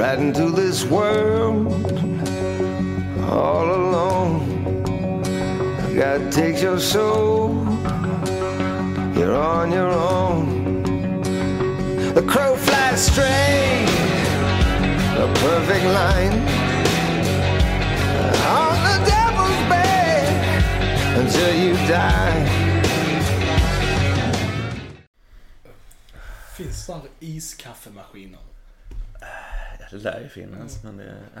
right into this world all alone. God takes your soul, you're on your own. The crow flies straight, a perfect line. On the devil's bed until you die. Finns det här iskaffemaskiner? Det lär ju finnas, men det... Ja.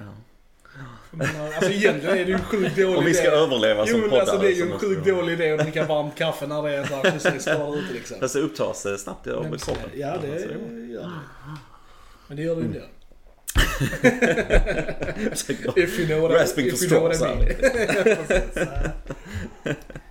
Alltså egentligen är det ju en sjukt dålig Om vi ska idé. överleva som Jo men alltså det är ju en sjukt dålig idé att dricka varmt kaffe när det är så här precis kvar ute liksom. Fast det upptas eh, snabbt av Men, kroppen. ja det gör det. Men det gör det ju inte. är- If you know what I, Rasping know what I straws, mean.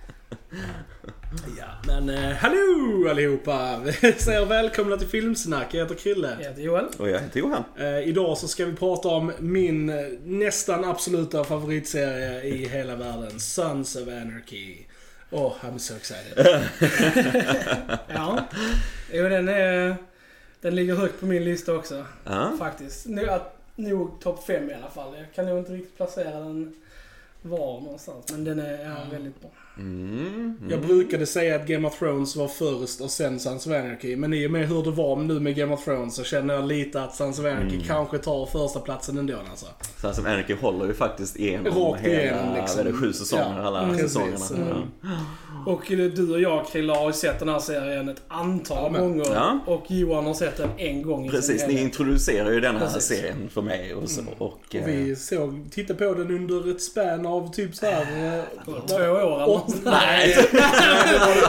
men eh, hallå allihopa! Vi säger välkomna till Filmsnack. Jag heter Krille. Jag heter Joel. Och jag heter Johan. Eh, idag så ska vi prata om min eh, nästan absoluta favoritserie i hela världen. Sons of Anarchy. Oh, I'm so excited. Ja. Jo, den är... Den ligger högt på min lista också. Ja. Faktiskt. Nog, att- nog topp 5 i alla fall. Jag kan nog inte riktigt placera den var någonstans. Men den är ja, väldigt bra. Mm. Jag brukade säga att Game of Thrones var först och sen Sons of Anarchy. Men i och med hur det var nu med Game of Thrones så känner jag lite att Sons of Anarchy Mm. kanske tar första platsen ändå alltså. Sen som Anarchy håller ju faktiskt igenom Rakt hela, igenom, liksom. det, sju säsonger, Ja, alla mm, säsongerna. precis. Ja. Och eh, du och jag, Krilla, har ju sett den här serien ett antal Ja, gånger. Ja. Och Johan har sett den en gång Precis, ni introducerar ju den här Precis. serien för mig och så. Och, Och eh, vi såg, tittade på den under ett span av typ såhär... eh, Två år eller. Nej!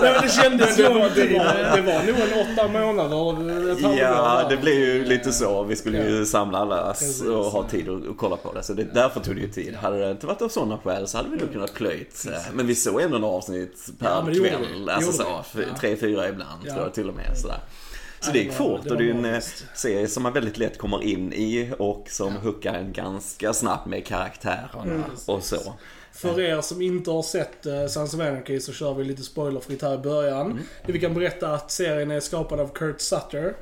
Nej, men det kändes det var, det, var, det var nog en åtta månader, ett Ja, det blev ju lite så. Vi skulle ju samla alla och ha tid att, kolla på det. Så det, därför tog det ju tid. Hade det inte varit av sådana skäl så hade vi nog kunnat plöjt. eh, Men vi såg ändå några avsnitt per Ja, men det gjorde kväll. Det Alltså gjorde så, f- Ja. tre, fyra ibland Ja. tror jag till och med. Sådär. Så det det gick fort det och det är en eh, serie som man väldigt lätt kommer in i och som hookar en ganska snabbt med karaktärerna Mm. och så. För er som inte har sett uh, Sons of Anarchy så kör vi lite spoilerfritt här i början. Mm. Vi kan berätta att serien är skapad av Kurt Sutter.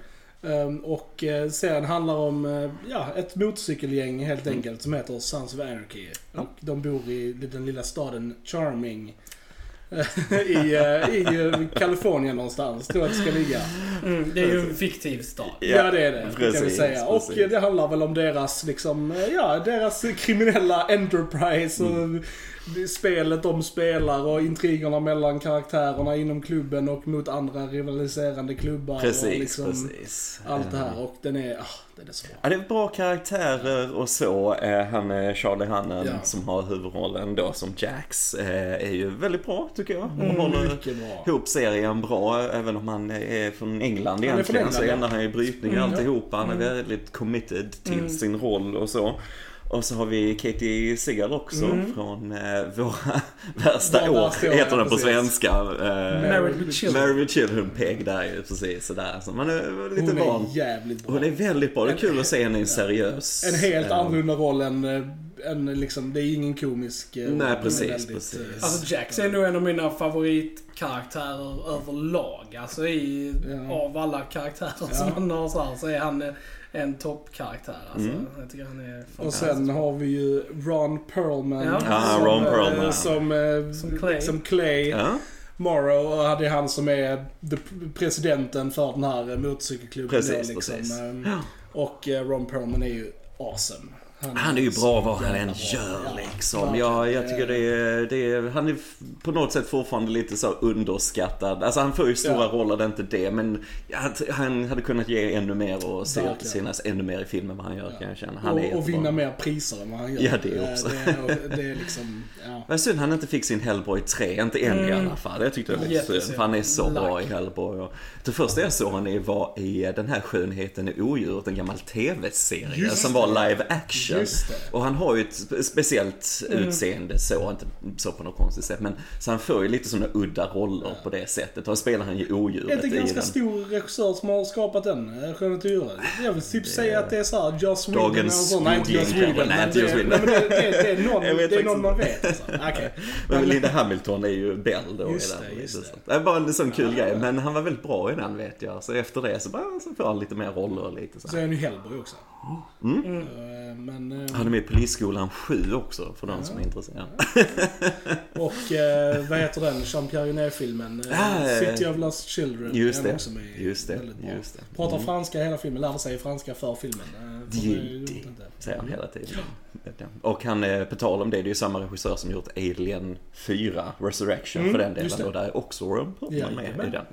Ehm, och eh, serien handlar om eh, ja, ett motorcykelgäng helt Mm. enkelt som heter Sons of Anarchy. Och de bor i den lilla staden Charming. I, eh, I eh, Kalifornien någonstans, tror jag att det ska ligga. Mm, det är ju en fiktiv stad. Ja, det är det. kan vi precis, säga. Och precis. eh, det handlar väl om deras, liksom, ja, deras kriminella enterprise och Mm. Spelet de spelar och intrigerna mellan karaktärerna inom klubben och mot andra rivaliserande klubbar. och Precis, liksom precis. Allt det här. Och den är, ah, den är så bra. Ja, det är bra karaktärer och så. Eh, Han är Charlie Hannan Ja. som har huvudrollen då som Jax eh, är ju väldigt bra tycker jag. Och Mm, håller bra. ihop serien bra. Även om han är från England är från egentligen England, så ändrar han ju brytning Mm, och ja. alltihopa. Han är väldigt committed till sin roll och så. Och så har vi Katie Seagal också från eh, Våra värsta år, år, heter den på precis. svenska. Eh, Married with Children. Married with Children Peg där ju precis sådär. Så man är lite Hon van. är jävligt bra. Hon är väldigt bra. Det är kul att se henne i en seriös... En helt eh, annorlunda roll än, eh, än liksom, det är ingen komisk eh. Nej, precis, väldigt, precis. eh, Alltså Jax är nog en av mina favoritkaraktärer överlag. Alltså i, Ja. av alla karaktärer Ja. som man har så, här, så är han en toppkaraktär. Alltså, Mm. Jag tycker han är Och sen har vi ju Ron Perlman. Ja. Ja, som, Ron eh, Perlman. Som, eh, Som Clay. Som Clay. Ja, Morrow, och det är han som är presidenten för den här motorcykelklubben. Precis, då, liksom. precis. Ehm, Och eh, Ron Perlman är ju awesome. Han är ju bra vad han än gör Ja, liksom. verkligen. Ja, jag tycker det är, det är... Han är på något sätt fortfarande lite så underskattad. Alltså han får ju stora Ja. roller, det är inte det. Men han hade kunnat ge ännu mer och se synas ännu mer i filmen vad han gör kan jag känna. Han är Och, och jättebra. vinna mer priser än vad han gör. Ja, det Eh, också. Det är, det är liksom, ja. Vad synd han inte fick sin Hellboy 3, inte än i Mm. alla fall. Jag tyckte det var lite synd, för han är så bra i Lack. Hellboy. Och det första jag såg honom i var i den här Skönheten i odjuret, en gammal TV-serie som var live action. det. Och han har ju ett spe- speciellt utseende så, inte så på något konstigt sätt. Men så han får ju lite sådana udda roller på det sättet. Och spelar han ju Är odjuret det i ganska den. stor regissör som har skapat den? eh, Skönhet och djuret? Jag vill typ säga att det är såhär Joss Whedon och så. Nej, inte Joss Whedon. nej, inte Joss det- Whedon. det, det, det är någon, det är någon man vet alltså. Okej. Men Linda Hamilton är ju Bell då Just den. det, just det. Det är bara en sån kul grej. Men han var väldigt bra i den vet jag. Så efter det så, bara, så får han lite mer roller och lite så. Så är han ju Hellboy också. Mm. Eh, Men... eh, Han är med i Polisskolan 7 också för de som är intresserade. Och eh, vad heter den? Jean-Pierre Jeunet-filmen? Eh, City of Lost Children. Just det. också med. Just det. Väldigt bra. Just det. Pratar Mm. franska hela filmen. Lärde sig franska för filmen. Inte. säger han hela tiden. Och han, eh, på tal om det, det är ju samma regissör som gjort Alien 4, Resurrection Mm, för den delen. Och där är också Ron Perlman med i den.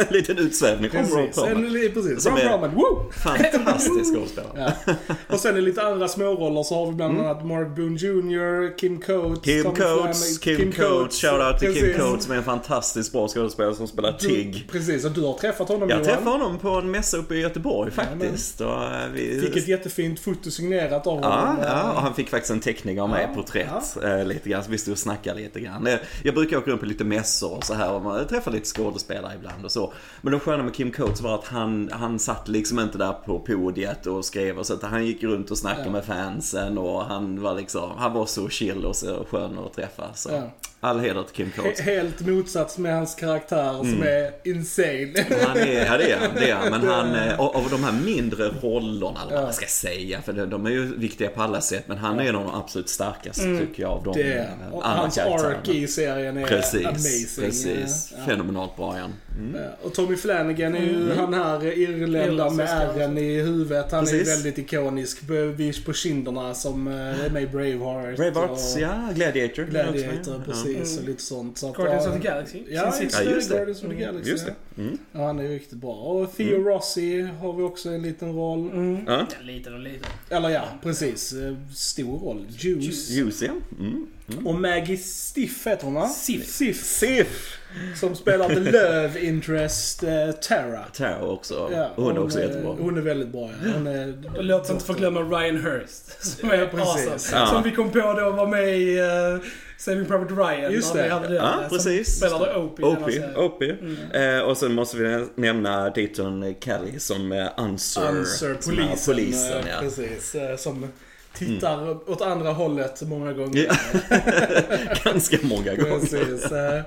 En liten utsvävning om Ron Perlman. precis. Ron är- Perlman, woo! Fantastisk skådespelare. Ja. Och sen i lite andra småroller så har vi bland annat Mark Boone Jr, Kim Coates, Mm. Kim Coates, Flanagan- Kim, Coates, shoutout till Kim Precis. Coates som är en fantastiskt bra skådespelare som spelar Tig. Precis, och du har träffat honom Jag Johan. träffade honom på en mässa uppe i Göteborg faktiskt. Och vi... Fick ett jättefint foto signerat av Ja, honom. ja, och han fick faktiskt en teckning av mig, Ja, porträtt, eh, lite grann. Så vi stod och snackade lite grann. Eh, Jag brukar åka runt på lite mässor och så här och man träffar lite skådespelare ibland och så. Men det sköna med Kim Coates var att han, han satt liksom inte där på podiet och skrev och så att han gick runt och snackade Ja. med fansen och han var liksom, han var så chill och så skön att träffa. Så Ja. all heder till Kim Coates. He- Helt motsats med hans karaktär som Mm. är insane. Han är, ja det är han, det är. Men han, eh, av av de här mindre rollerna, eller vad man ska säga, för de- är ju viktiga på alla sätt, men han är en av de absolut starkaste tycker jag av de Mm. Det, andra hans karaktärerna. arc i serien är Precis, amazing. precis. Fenomenalt bra igen. Mm. Ja, Och Tommy Flanagan är ju han här irländaren med ärren i huvudet. Han är Precis. väldigt ikonisk. Bevis på kinderna som eh, är med i Braveheart. Braveheart, och ja, Gladiator. Gladiator, precis. Och lite sånt. Så att, Guardians of the Galaxy. Ja. Ja, just det. Guardians of the Galaxy. Just det. Mm. Ja, han är riktigt bra. Och Theo Rossi har vi också en liten roll. Mm. Ja. Ja, liten och liten. Eller ja, precis. Eh, Stor roll. Juice. Juice, ja. Mm. Och Maggie Stiff heter hon va? Sif. Sif. Sif. Som spelar The Love Interest eh, Tara. Tara också. Ja, hon är också jättebra. Hon är väldigt bra ja. Hon är... Och låt oss inte förglömma Ryan Hurst. Som är precis. awesome. Ja. Som vi kom på då var med i uh, Saving Private Ryan. Just när vi det. hade det. Ja, Som precis. Spelade Opie. Opie. Opie. Eh, och sen måste vi nämna Dayton Kelly som eh, Answer. Answer, som är polisen. polisen eh, ja. Precis. eh, Som tittar åt andra hållet många gånger. Ja. Ganska många gånger. Precis. eh.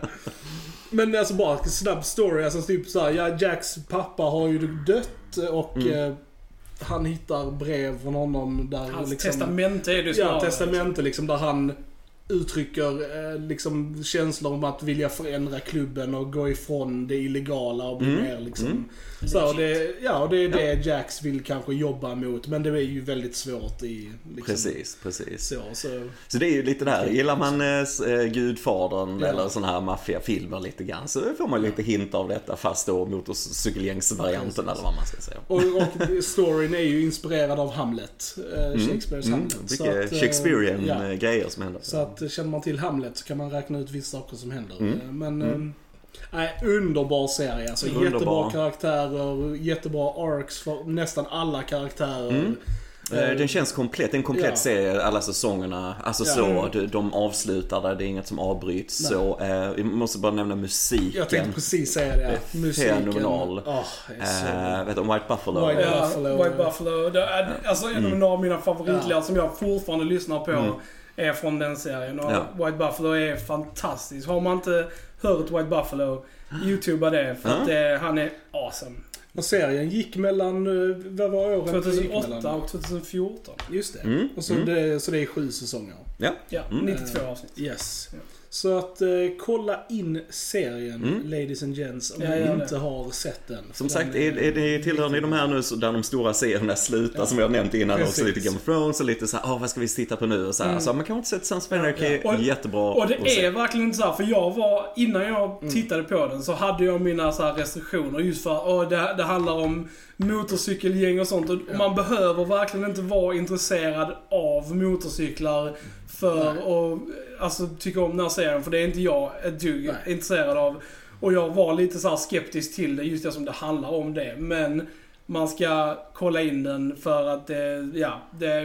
Men alltså bara snabb story. Alltså typ såhär, ja Jacks pappa har ju dött och Mm. eh, han hittar brev från honom där Hans liksom... testamente är det ju Ja, snarare. testamente liksom där han uttrycker eh, liksom känslor om att vilja förändra klubben och gå ifrån det illegala och bli Mm. mer liksom... Mm. Så det, ja, och det är det Jax vill kanske jobba mot. Men det är ju väldigt svårt i... Liksom, Precis, precis. Så, så. Så det är ju lite där, gillar man eh, eh, Gudfadern Ja. eller sådana här maffiafilmer lite grann så får man lite hint av detta fast då motorcykelgängsvarianten eller vad man ska säga. Och, och storyn är ju inspirerad av Hamlet. Eh, Shakespeares Mm, Hamlet. Så mycket att, eh, Shakespearean ja. grejer som händer. Så att eh, känner man till Hamlet så kan man räkna ut vissa saker som händer. Mm. Eh, Men, Mm. eh, nej, underbar serie alltså. Underbar. Jättebra karaktärer, jättebra arcs för nästan alla karaktärer. Mm. Eh, Den känns komplett, en komplett Ja. serie alla säsongerna. Alltså Ja. så, de, de avslutar där, det är inget som avbryts. Nej. Så, eh, vi måste bara nämna musiken. Jag tänkte precis säga det. Det är Musiken. fenomenal. Så Eh, vet du, om White Buffalo? White Ja, Buffalo. White Buffalo. Det är, alltså en av av mina favoritlåtar som jag fortfarande lyssnar på Mm. Är från den serien. Och Ja. White Buffalo är fantastisk. Har man inte hört White Buffalo, youtuba det. För att det, han är awesome. Och serien gick mellan, eh, vad var åren? det gick 2008 mellan? och 2014. Just det. Mm, Och så, mm. det. Så det är sju säsonger. Ja. Ja, Mm. 92 avsnitt. Yes. Så att eh, kolla in serien, Mm. ladies and gents, om ni det. inte har sett den. Som sagt, den är, är det, tillhör ni de här nu så- där de stora serierna slutar Ja. som vi har nämnt innan Precis. också, lite Game of Thrones och lite så här, ah, vad ska vi titta på nu och så här. Mm. Så man kan inte sett Sons of Anarchy, Ja. Och- jättebra Och det är verkligen inte så här, för jag var, innan jag Mm. tittade på den så hade jag mina så här restriktioner just för att åh, det, det handlar om motorcykelgäng och sånt. Och Ja. man behöver verkligen inte vara intresserad av motorcyklar för att alltså, tycka om den här serien. För det är inte jag ett dugg Nej. intresserad av. Och jag var lite så här skeptisk till det, just det som det handlar om det. Men man ska kolla in den för att det, ja, det,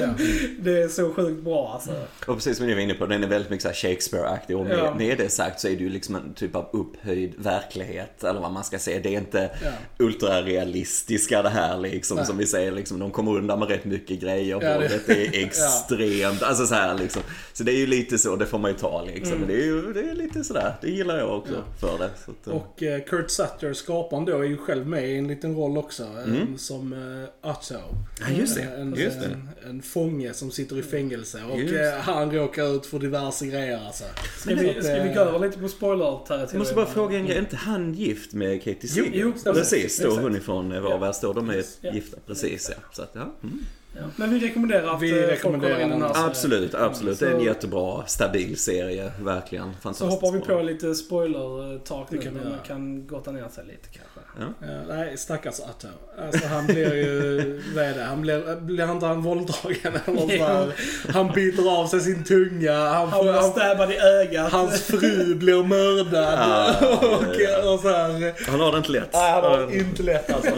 Ja. det är så sjukt bra alltså. Och precis som ni var inne på, den är väldigt mycket Shakespeare-aktig. Och med, Ja. med det sagt så är det ju liksom en typ av upphöjd verklighet, eller vad man ska säga. Det är inte Ja. ultrarealistiska det här liksom, Nej. som vi säger. Liksom, de kommer undan med rätt mycket grejer. Ja, det- Våldet är extremt. Alltså så här liksom. Så det är ju lite så, det får man ju ta liksom. Mm. Det är ju det är lite sådär, det gillar jag också för det. Så att, Och eh, Kurt Sutter, skaparen då, är ju själv med i en liten roll också. Eh, Som uh, Otto. Ja, just det. Eh, En, Just det. En, en fånge som sitter i fängelse. Och eh, han råkar ut för diverse grejer alltså. Ska vi, ska vi gå över lite på spoiler-territoriet? Jag måste bara fråga en grej, är inte han gift med Katie Jo, Seager? jo, stämmer. Precis, då hon ifrån eh, var värst då. De är Ja. gifta, precis ja. Så att, ja. Mm. Ja. Men vi rekommenderar att Vi eh, folk rekommenderar kollar in den serien. Absolut, absolut. Det är en Så- jättebra, stabil serie. Verkligen. Så Fantastiskt hoppar vi på lite spoiler-talk Det nu. men Man kan gotta ner sig lite kanske. Eh, nej, stackars Otto. Alltså han blir ju, vad är det? Han blir, blir inte han våldtagen eller där? Han biter av sig sin tunga. Han, Han blir han, stabbad i ögat. hans fru blir mördad. Ja, och, ja, ja. och så här. Han har det inte lätt. Nej, han har inte lätt alltså.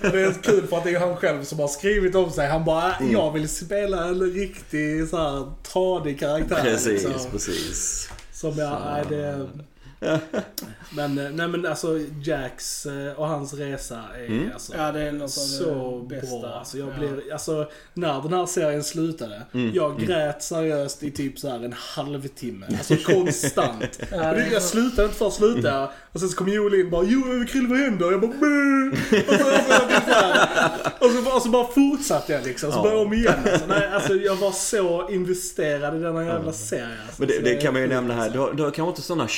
Det är kul för att det är han själv som har skrivit om sig. Han bara, Mm. jag vill spela en riktig så här tradig karaktär. Precis, liksom. precis. Som jag, nej det... Men, eh, nej men alltså Jacks eh, och hans resa är Mm. alltså Ja, det är något så det bästa. bra. Alltså, jag Ja. blir, alltså, när den här serien slutade, Mm. jag grät seriöst i typ så här en halvtimme. Alltså konstant. Ja, det, jag slutade inte först sluta. Och sen så kom Joel in och bara Jo, Krill vad händer? Jag bara Bäh! och, så, och, så, och, så, och så bara fortsatte jag liksom. Så Ja. började jag om igen. Alltså, nej, alltså, jag var så investerad i denna jävla serie. Alltså. Men det, det kan man ju nämna här. Du har, du har kanske inte sådana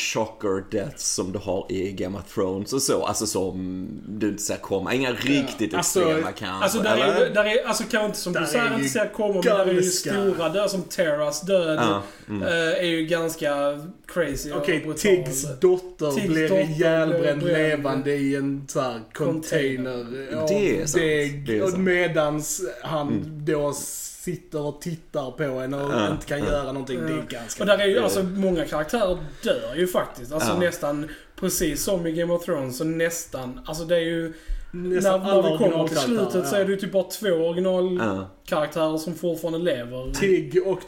shocker deaths som du har i Game of Thrones och så. Alltså som du inte ser komma. Inga riktigt Alltså, extrema kanske. Alltså, där eller? är, där är, alltså kanske inte som Där du säger, inte ser komma, men där är ju stora död som Terras död. Ja, mm. eh, är ju ganska crazy Okej, brutal. Tiggs dotter Tiggs blir dotter ihjälbränd levande i en så här container. av Det är sant. deg. Det är och sant. medans han då sitter och tittar på en och Ja, inte kan ja. göra någonting. Det är Ja. ganska Och där är ju alltså många karaktärer dör ju faktiskt. Alltså Ja. nästan precis som i Game of Thrones så nästan, alltså det är ju Nästan när, när vi kommer till slutet så är det ju typ bara två originalkaraktärer Ja. som fortfarande lever. Tigg och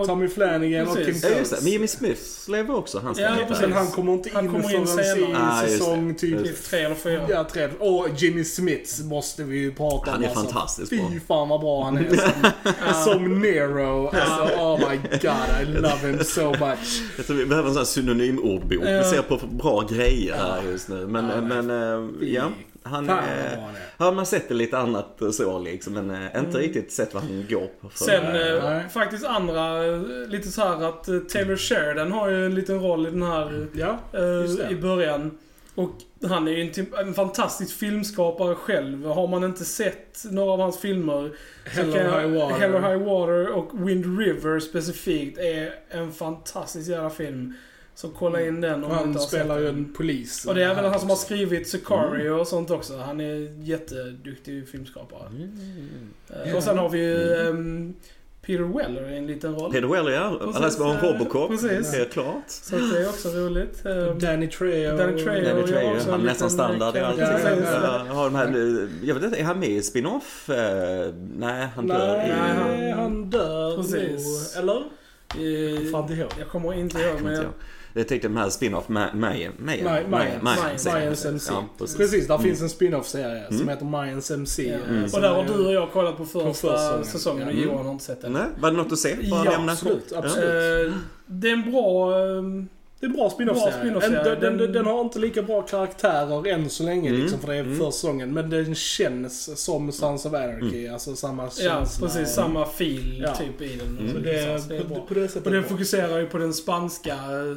och- Tommy Flanagan och Kim Precis. Ja, just det. Coates. Men Jimmy Smith lever också. Han ska Ja. Och sen han kommer inte Han in kommer in förrän senare. i Ah, säsong typ Typ tre eller fyra. Ja, tre. Och Jimmy Smiths måste vi ju prata om. Han är alltså. fantastiskt Fy bra. fan vad bra han är som, som Nero. Alltså, oh my god, I love him so much. Jag tror vi behöver en sån här synonymordbok. Vi ser på bra grejer här just nu. Men, Ja, men eh, ja. Han, Fan eh, han är. har man sett det lite annat så liksom. Men eh, inte riktigt sett vad han går på för. Sen Nej. faktiskt andra, lite så här att Taylor Sheridan har ju en liten roll i den här Ja, eh, det. i början. Och han är ju en, typ, en fantastisk filmskapare själv. Har man inte sett några av hans filmer Hell or High Water. Hell or High Water och Wind River specifikt är en fantastisk jävla film. Så kolla in den om han spelar ju en polis. Och det är väl han som har skrivit Sicario Mm. och sånt också. Han är jätteduktig filmskapare. Mm. Eh, Och sen har vi ju ehm, Peter Weller i en liten roll. Peter Weller ja, som har en eh, Robocop. precis. Helt klart. Så det är också roligt. Ehm, Danny Trejo. Danny Trejo. Danny jag Trejo, han är nästan standard i eh, allt. Ja, ja, ja. Ja, har de här, jag vet inte, är han med i spin-off? Eh, Nej, han dör Nej, han, han- dör Precis. Eller? eh, Fan inte ihåg. Jag kommer inte ihåg Kommer men inte jag, ihåg. Jag tänkte de här spin-off, Mayan, Mayan, Mayan, Mayan, Mayan, Mayans. MC. Ja, precis. Precis, där Mm. finns en spin-off-serie som Mm. heter Mayans MC. ja. Mm. Och där har du och jag kollat på första, första säsongen. säsongen och Mm. Johan har inte sett den. Nej, var det något att se? Bara Ja, nämna absolut, absolut. Eh, det är en bra... ehm, Det är en bra spin-off-serie. Den, den, den, Den- har inte lika bra karaktärer än så länge Mm. liksom, för det är Mm. första säsongen. Men den känns som Sons of Anarchy. Alltså samma Ja, känsla. precis. Samma fil Ja. typ i den. Mm. Så Så det, det, är, är, det är på, bra. på det Och den bra. fokuserar ju på den spanska eh,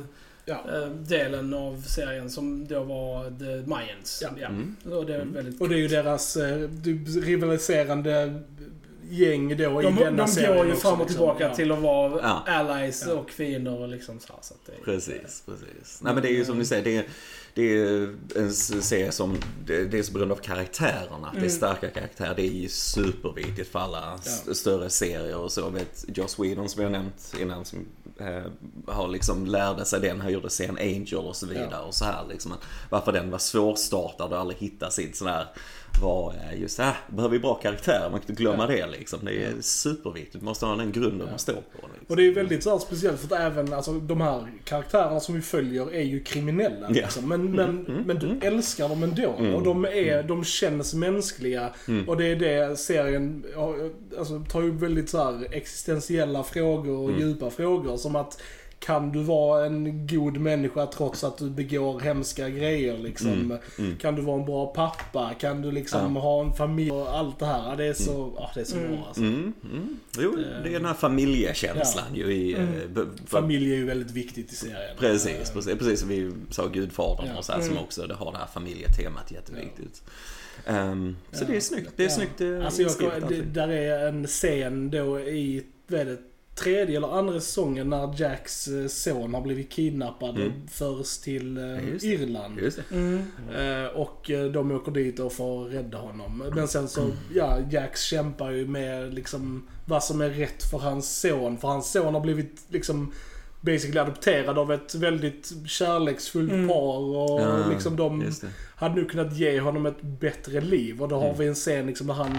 Ja. eh, delen av serien som då var The Mayans. Ja. Mm. Och det är Mm. väldigt Och det är ju deras eh, rivaliserande gäng då De, i de denna går serien ju också, fram och liksom. tillbaka Ja. till att vara Ja. allies Ja. och fiender och liksom så här. Så att det, Precis, precis. Nej men det är ju som ni säger, det är, det är en serie som, det, är så beroende av karaktärerna. Det är Mm. starka karaktärer. Det är ju superviktigt för alla Ja. större serier och så. Vet Joss Whedon som jag nämnt innan som eh, har liksom lärde sig den. Han gjorde sen Angel och så vidare Ja. och så här liksom. Varför den var svårstartad och aldrig hittade sitt sån här eh, just, ah, behöver vi bra karaktärer, man kan inte glömma det liksom. Det är superviktigt, man måste ha den grunden man står på. Liksom. Och det är väldigt så här speciellt för att även alltså, de här karaktärerna som vi följer är ju kriminella. Liksom. Men, men, men du älskar dem ändå. Och de, är, de känns mänskliga. Och det är det serien ja, alltså, tar ju väldigt så här existentiella frågor och djupa frågor. Som att kan du vara en god människa trots att du begår hemska grejer liksom? Kan du vara en bra pappa? Kan du liksom ha en familj och allt det här? Ja, Det är så, ja, det är så bra alltså. Mm, mm. Jo, det är den här familjekänslan ju i... eh, Familj är ju väldigt viktigt i serien. Precis, precis, precis som vi sa Gudfadern och så här, som också det har det här familjetemat jätteviktigt. Ehm, så det är snyggt, det är snyggt eh, Alltså jag, det, där är en scen då i, vad är det, tredje eller andra säsongen när Jacks eh, son har blivit kidnappad och förs till eh, just det. Irland. Just det. Eh, och de åker dit och får rädda honom. Men sen så, ja, Jax kämpar ju med liksom vad som är rätt för hans son. För hans son har blivit liksom basically adopterad av ett väldigt kärleksfullt par och Ja, liksom de hade nu kunnat ge honom ett bättre liv. Och då har vi en scen liksom där han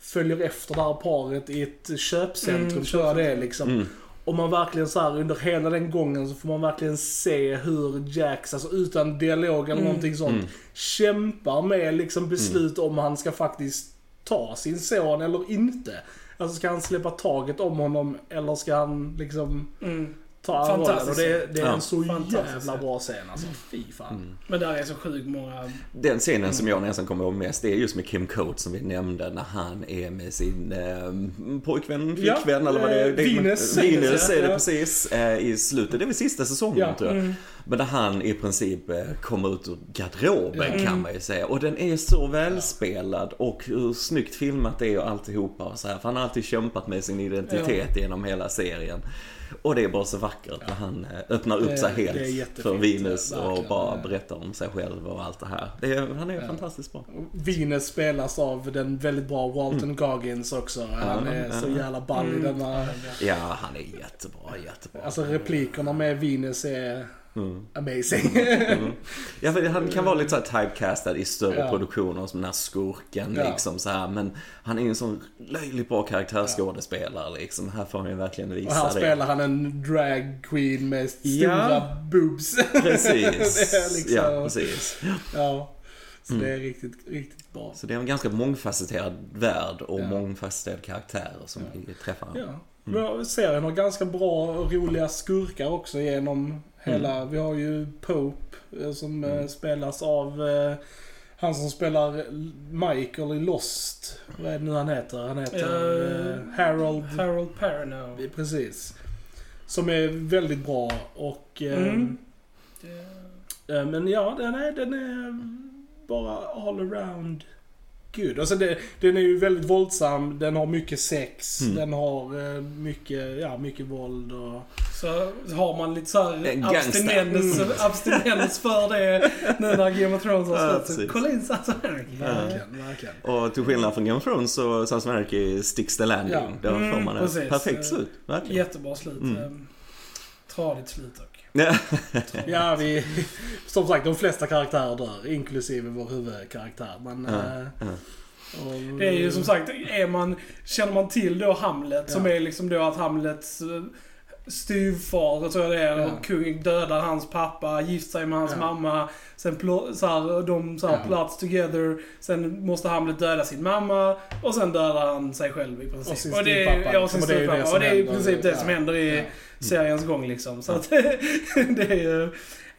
följer efter det här paret i ett köpcentrum, Mm, tror jag det är liksom. Mm. Och man verkligen så här under hela den gången så får man verkligen se hur Jax, alltså utan dialog eller någonting sånt, kämpar med liksom beslut om han ska faktiskt ta sin son eller inte. Alltså ska han släppa taget om honom eller ska han liksom Mm. Ta rollen? Och Fantastiskt. det, det är Ja. en så Fantastiskt. jävla bra scen alltså. Fy fan. Men där är så sjukt många... Den scenen som jag nästan kommer ihåg mest, det är just med Kim Coates som vi nämnde när han är med sin eh, pojkvän, Ja, flickvän eller vad det är. Det- Venus. Venus är det Ja. precis. Eh, I slutet, det är väl sista säsongen Ja. tror jag. Men där han i princip eh, kommer ut ur garderoben Mm. kan man ju säga. Och den är så välspelad och hur snyggt filmat det är och alltihopa och så här. För han har alltid kämpat med sin identitet genom hela serien. Och det är bara så vackert när han eh, öppnar upp sig helt för Venus och bara berättar om sig själv och allt det här. Det är, han är fantastiskt bra. Venus spelas av den väldigt bra Walton Goggins också. Han är så jävla ball i denna... Ja, han är jättebra, jättebra. Alltså replikerna med Venus är Mm. amazing. Ja, för han kan vara lite så här typecastad i större Ja. produktioner som den här skurken Ja. liksom så här. Men han är ju en sån löjligt bra karaktärsskådespelare liksom. Här får han ju verkligen visa Och här det. spelar han en drag queen med stora Ja. boobs. Precis. det liksom, Ja, precis. Ja. Så det är riktigt, riktigt bra. Så det är en ganska mångfacetterad värld och Ja. mångfacetterade karaktärer som vi träffar. Ja. Men serien har ganska bra och roliga skurkar också genom hela... Vi har ju Pope eh, som eh, spelas av eh, han som spelar Michael i Lost. Vad är det nu han heter? Han heter Eh, eh, Harold... Harold Perrineau. Precis. Som är väldigt bra och... eh, Mm. Men ja, den är, den är bara all around good. Alltså det, den är ju väldigt våldsam, den har mycket sex, Mm. den har eh, mycket, ja, mycket våld och... Så har man lite såhär En gangster. abstinens, abstinens för det nu när Game of Thrones har Ja, släppts. precis. Kolla in Sons of Anarchy. Verkligen, verkligen. Och till skillnad från Game of Thrones så Sons of Anarchy sticks the landing. Ja. Då Mm, får man ett precis. perfekt slut. Verkligen. Jättebra slut. Mm. Mm. Tradigt slut dock. Ja. Vi... Som sagt, de flesta karaktärer dör, inklusive vår huvudkaraktär. Men... Ja, eh, ja. och- Det är ju som sagt, är man, känner man till då Hamlet, som Ja. är liksom då att Hamlets eh, styvfar, tror jag det är, Ja. och kungen dödar hans pappa, gift sig med hans Ja. mamma. Sen så här, de så här Ja. plots together. Sen måste Hamlet döda sin mamma och sen dödar han sig själv i princip. Och sin det, är- Ja, och sin liksom, och det är det Och det är i princip det som händer i seriens gång liksom. Så att det är ju...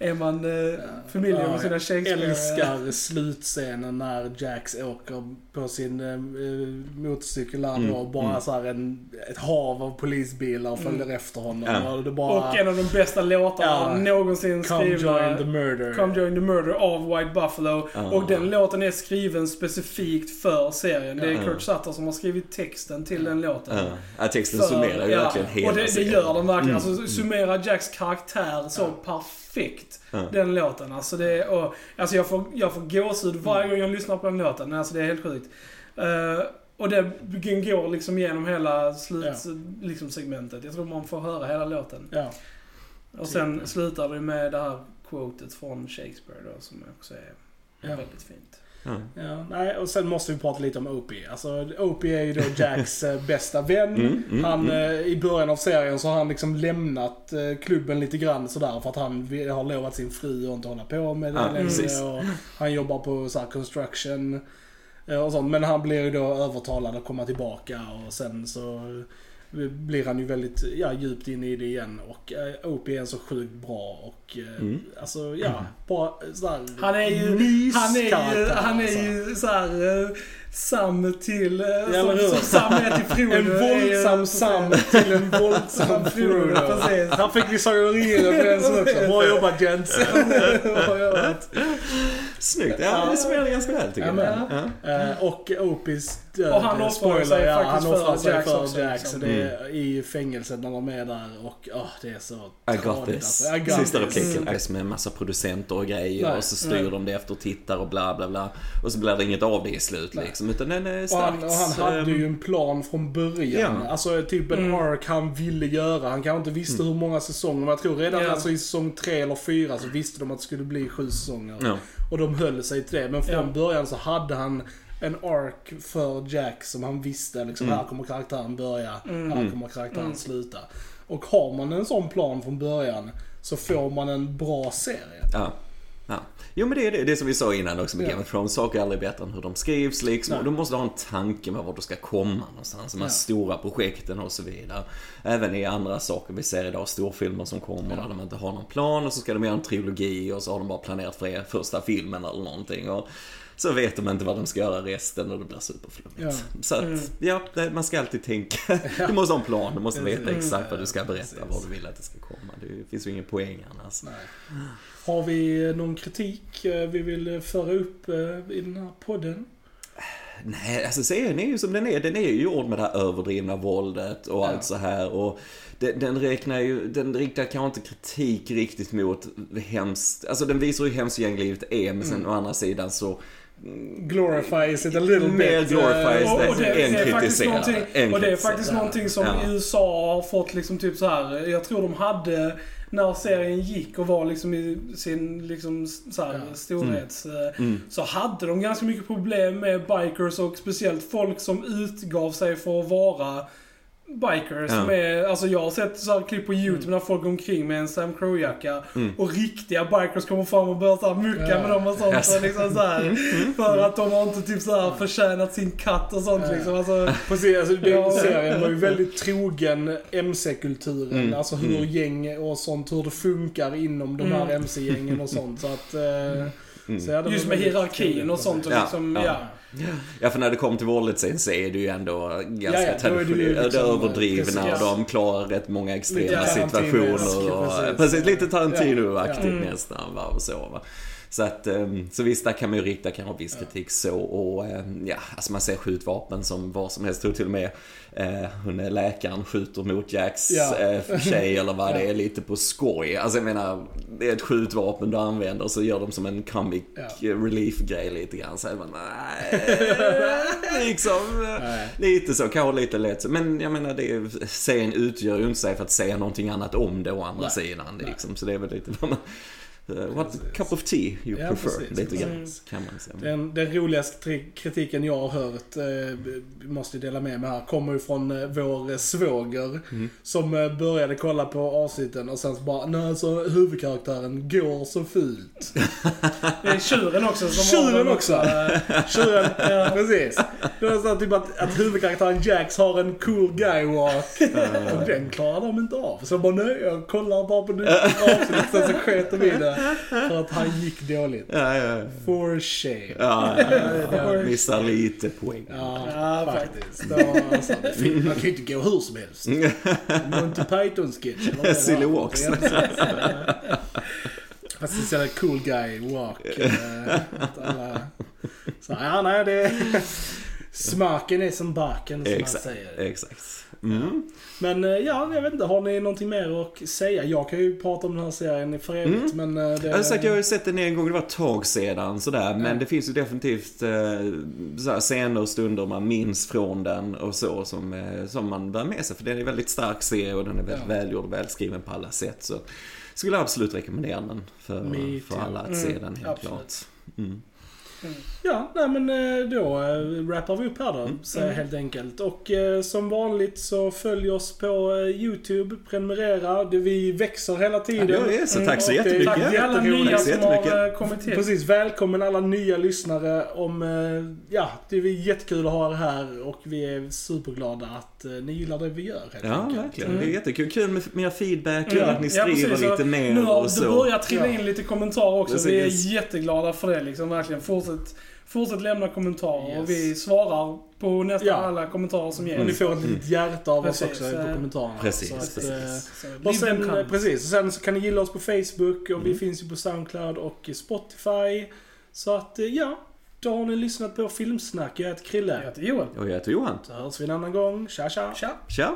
Är man eh, familiar med sina Shakespeare... älskar slutscenen när Jax åker på sin eh, eh, motorcykel Mm, och bara mm. så här en, ett hav av polisbilar följer efter honom. Ja. Och det bara... Och en av de bästa låtarna Ja. någonsin Come skrivna. join the murder. Come Join the Murder av White Buffalo. Ja. Och den låten är skriven specifikt för serien. Det är Ja. Kurt Sutter som har skrivit texten till den låten. Ja. Ja, texten För- summerar ju ja, verkligen hela Och det, det gör den verkligen. Mm. Alltså summerar Jacks karaktär så perfekt. Ja. Den låten. Alltså, det, och, alltså jag, får, jag får gåshud varje gång jag lyssnar på den låten. Alltså det är helt sjukt. Eh, och det går liksom genom hela slut, Ja. liksom segmentet. Jag tror man får höra hela låten. Ja. Och sen Typ. slutar det med det här quotet från Shakespeare då, som också är Ja. väldigt fint. Ja, nej, och sen måste vi prata lite om Opie. Alltså, Opie är ju då Jacks eh, bästa vän. han, eh, I början av serien så har han liksom lämnat eh, klubben lite grann sådär för att han har lovat sin fru att inte hålla på med det Ja, längre. Och han jobbar på så här, construction eh, och sånt. Men han blir ju då övertalad att komma tillbaka och sen så blir han ju väldigt ja, djupt inne i det igen. Och eh, Opie är så sjukt bra och eh, alltså ja, bara sådär Han är ju, han är ju, han är ju såhär uh, Sam till, hur? som, som Sam är till Frodo. En våldsam Sam till en våldsam Frodo. Precis. Här fick vi Sagan om ringen-referensen också. Bra jobbat gents. Bra jobbat. Snyggt. Ja, det det ganska väl tycker Ja, jag. men- Ja. Eh, Och Opis Och han offrar sig ja, faktiskt han offrar för sig Jax för också, Jax. liksom. och Det är i fängelset när de är där och åh, det är så I got this. alltså. I got Sista this. repliken är som en massa producenter och grejer Nej, och så styr de det efter tittare och bla bla bla. Och så blir det inget av det i slut liksom. Utan den är Och starkt. han, och han hade ehm, ju en plan från början. Ja. Alltså typ en ark han ville göra. Han kanske inte visste hur många säsonger, men jag tror redan Ja. alltså, i säsong tre eller fyra så visste de att det skulle bli sju säsonger. Ja. Och de höll sig till det. Men från Ja. början så hade han en ark för Jack som han visste liksom, Mm. här kommer karaktären börja, här kommer karaktären sluta. Och har man en sån plan från början så får man en bra serie. Ja. Ja. Jo men det är det, det som vi sa innan också med Ja. Game of Thrones. Saker är aldrig bättre än hur de skrivs liksom. Och du måste ha en tanke med var du ska komma någonstans. De här Ja. stora projekten och så vidare. Även i andra saker vi ser idag, storfilmer som kommer där de inte har någon plan och så ska de göra en trilogi och så har de bara planerat för första filmen eller någonting. Och så vet de inte vad de ska göra resten och det blir superflummigt. Ja. Så att, ja, det, man ska alltid tänka. Du måste ha en plan, du måste veta Mm. exakt vad du ska Ja, berätta, vad du vill att det ska komma. Det finns ju ingen poäng annars. Nej. Har vi någon kritik eh, vi vill föra upp eh, i den här podden? Nej, alltså serien är ju som den är. Den är ju gjord med det här överdrivna våldet och allt så här. Och den, den räknar ju, den riktar kanske inte kritik riktigt mot hemskt, alltså den visar hur hemskt gänglivet är, men sen å andra sidan så Glorifies it a little Mer bit. glorifies eh, Och, och det, faktiskt kritiserar. och det är faktiskt någonting som Ja. USA har fått liksom typ så här. Jag tror de hade, när serien gick och var liksom i sin liksom så här, Ja. storhets... eh, Mm. Så hade de ganska mycket problem med bikers och speciellt folk som utgav sig för att vara bikers. Ja. Med, alltså jag har sett så här klipp på YouTube när folk går omkring med en Sam Crow-jacka Mm. och riktiga bikers kommer fram och börjar så här mucka Ja. med dem och sånt. Yes. Och liksom så här, för att de har inte typ så här förtjänat sin katt och sånt Ja. liksom. Alltså, Precis, alltså det, Ja. serien var ju väldigt trogen MC-kulturen. Mm. Alltså hur Mm. gäng och sånt, hur det funkar inom de här Mm. MC-gängen och sånt. Så att... Eh, Mm. så Just med hierarkin och sånt. Och Ja, liksom, ja. Ja. För när det kommer till sen så är det ju ändå ganska Ja, ja, traditionellt. liksom, överdrivna precis. och de klarar rätt många extrema situationer. Och, precis. precis. lite Tarantino-aktigt. Mm. nästan. Va, och så, va. Så att, ehm, så visst, där kan man ju rikta kanske viss kritik så. Och ehm, ja, alltså man ser skjutvapen som vad som helst. Jag tror till och med eh, hon är läkaren skjuter mot Jacks Ja. eh, tjej eller vad det är lite på skoj. Alltså jag menar, det är ett skjutvapen du använder så gör de som en comic Ja. relief-grej lite grann. Så man, nej, liksom. Nej. Lite så, kanske lite lätt. Men jag menar, det är, serien utgör ju inte sig för att säga någonting annat om det å andra Nej. sidan. Liksom. Så det är väl lite vad man... Uh, what cup of tea you Ja, prefer, precis, lite grann precis. kan man säga. Den, den roligaste kritiken jag har hört, eh, måste dela med mig här, kommer ju från eh, vår eh, svåger. Mm. Som eh, började kolla på avsnitten och sen så bara, nej alltså huvudkaraktären går så fult. Det är tjuren också som Tjuren också! eh, Tjuren, ja precis. Det var så typ att, att huvudkaraktären Jax har en cool guy walk. och den klarar de inte av. Så jag bara, nej jag kollar bara på nytt avsnitt. Sen så sket de i det. För att han gick dåligt. Ja, ja, ja. For shame. ja, ja, ja. Missar lite poäng. Ja, Ja, faktiskt. Det var, det fin- man kan ju inte gå hur som helst. Monty Python sketch eller vad det Silly walks. Fast det är sådär cool guy walk. eh, alla- Så, ja, nej, det... Smaken är som baken som man Exakt, säger. exakt. Mm. Men eh, ja, jag vet inte. Har ni någonting mer att säga? Jag kan ju prata om den här serien för evigt, men... eh, Det, Jag har sagt, jag har ju sett den en gång, det var ett tag sedan sådär. Men Ja. det finns ju definitivt eh, scener och stunder man minns från den och så som, eh, som man bär med sig. För den är en väldigt stark serie och den är väldigt Ja. välgjord och välskriven på alla sätt. Så skulle jag absolut rekommendera den för, Me för too. alla att se Mm, den helt absolut. klart. Mm. Ja, nej men eh, då eh, wrappar vi upp här då, Mm. så helt enkelt. Och eh, som vanligt så följ oss på YouTube, prenumerera. Vi växer hela tiden. Ja, det är så. Tack så jättemycket. Tack till alla nya så som har kommit till. Precis, välkommen alla nya lyssnare. Om, ja, det är jättekul att ha er här och vi är superglada att ni gillar det vi gör helt Ja, enkelt. verkligen. Det är jättekul. Kul med mer feedback, kul Ja. att ni Ja, skriver precis. lite Och mer Nu har det så. börjat trilla Ja. in lite kommentarer också. Precis. Vi är jätteglada för det liksom, verkligen. Fortsätt, fortsätt lämna kommentarer Yes. och vi svarar på nästan Ja. alla kommentarer som ges. Och ni får ett litet hjärta av oss Precis, också på eh, kommentarerna. Precis, Så att, precis. Så, Och sen, precis, sen så kan ni gilla oss på Facebook och Mm. vi finns ju på Soundcloud och Spotify. Så att, eh, ja. Då har ni lyssnat på Filmsnack. Jag heter Krille. Jag heter Joel. Och jag heter Johan. Så hörs vi en annan gång. Tja tja! Tja! Tja!